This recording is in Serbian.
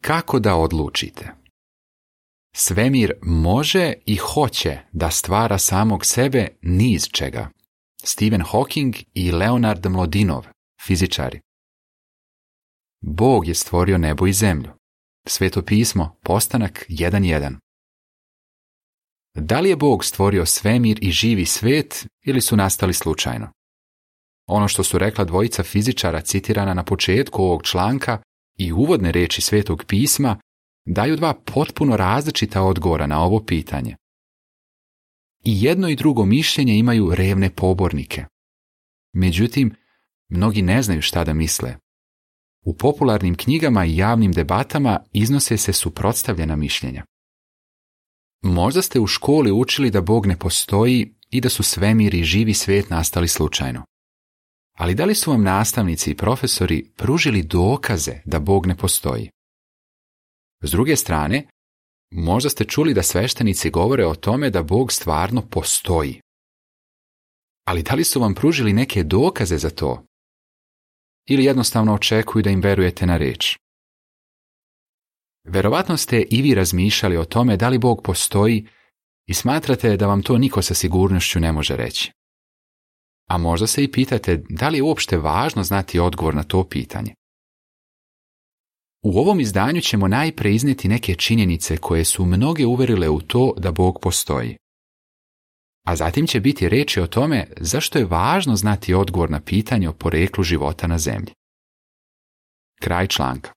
kako da odlučite. Svemir može i hoće da stvara samog sebe ni iz čega. Stephen Hawking i Leonard Mlodinov, fizičari. Bog je stvorio nebo i zemlju. Sveto pismo, postanak 1.1. Da li je Bog stvorio svemir i živi svet ili su nastali slučajno? Ono što su rekla dvojica fizičara citirana na početku ovog članka i uvodne reči Svetog pisma daju dva potpuno različita odgovora na ovo pitanje. I jedno i drugo mišljenje imaju revne pobornike. Međutim, mnogi ne znaju šta da misle. U popularnim knjigama i javnim debatama iznose se suprotstavljena mišljenja. Možda ste u školi učili da Bog ne postoji i da su svemir i živi svijet nastali slučajno. Ali da li su vam nastavnici i profesori pružili dokaze da Bog ne postoji? S druge strane, možda ste čuli da sveštenici govore o tome da Bog stvarno postoji. Ali da li su vam pružili neke dokaze za to? Ili jednostavno očekuju da im verujete na reč? Verovatno ste i vi razmišljali o tome da li Bog postoji i smatrate da vam to niko sa sigurnošću ne može reći. A možda se i pitate da li je uopšte važno znati odgovor na to pitanje. U ovom izdanju ćemo najprije iznijeti neke činjenice koje su mnoge uverile u to da Bog postoji. A zatim će biti reči o tome zašto je važno znati odgovor na pitanje o poreklu života na zemlji. Kraj članka.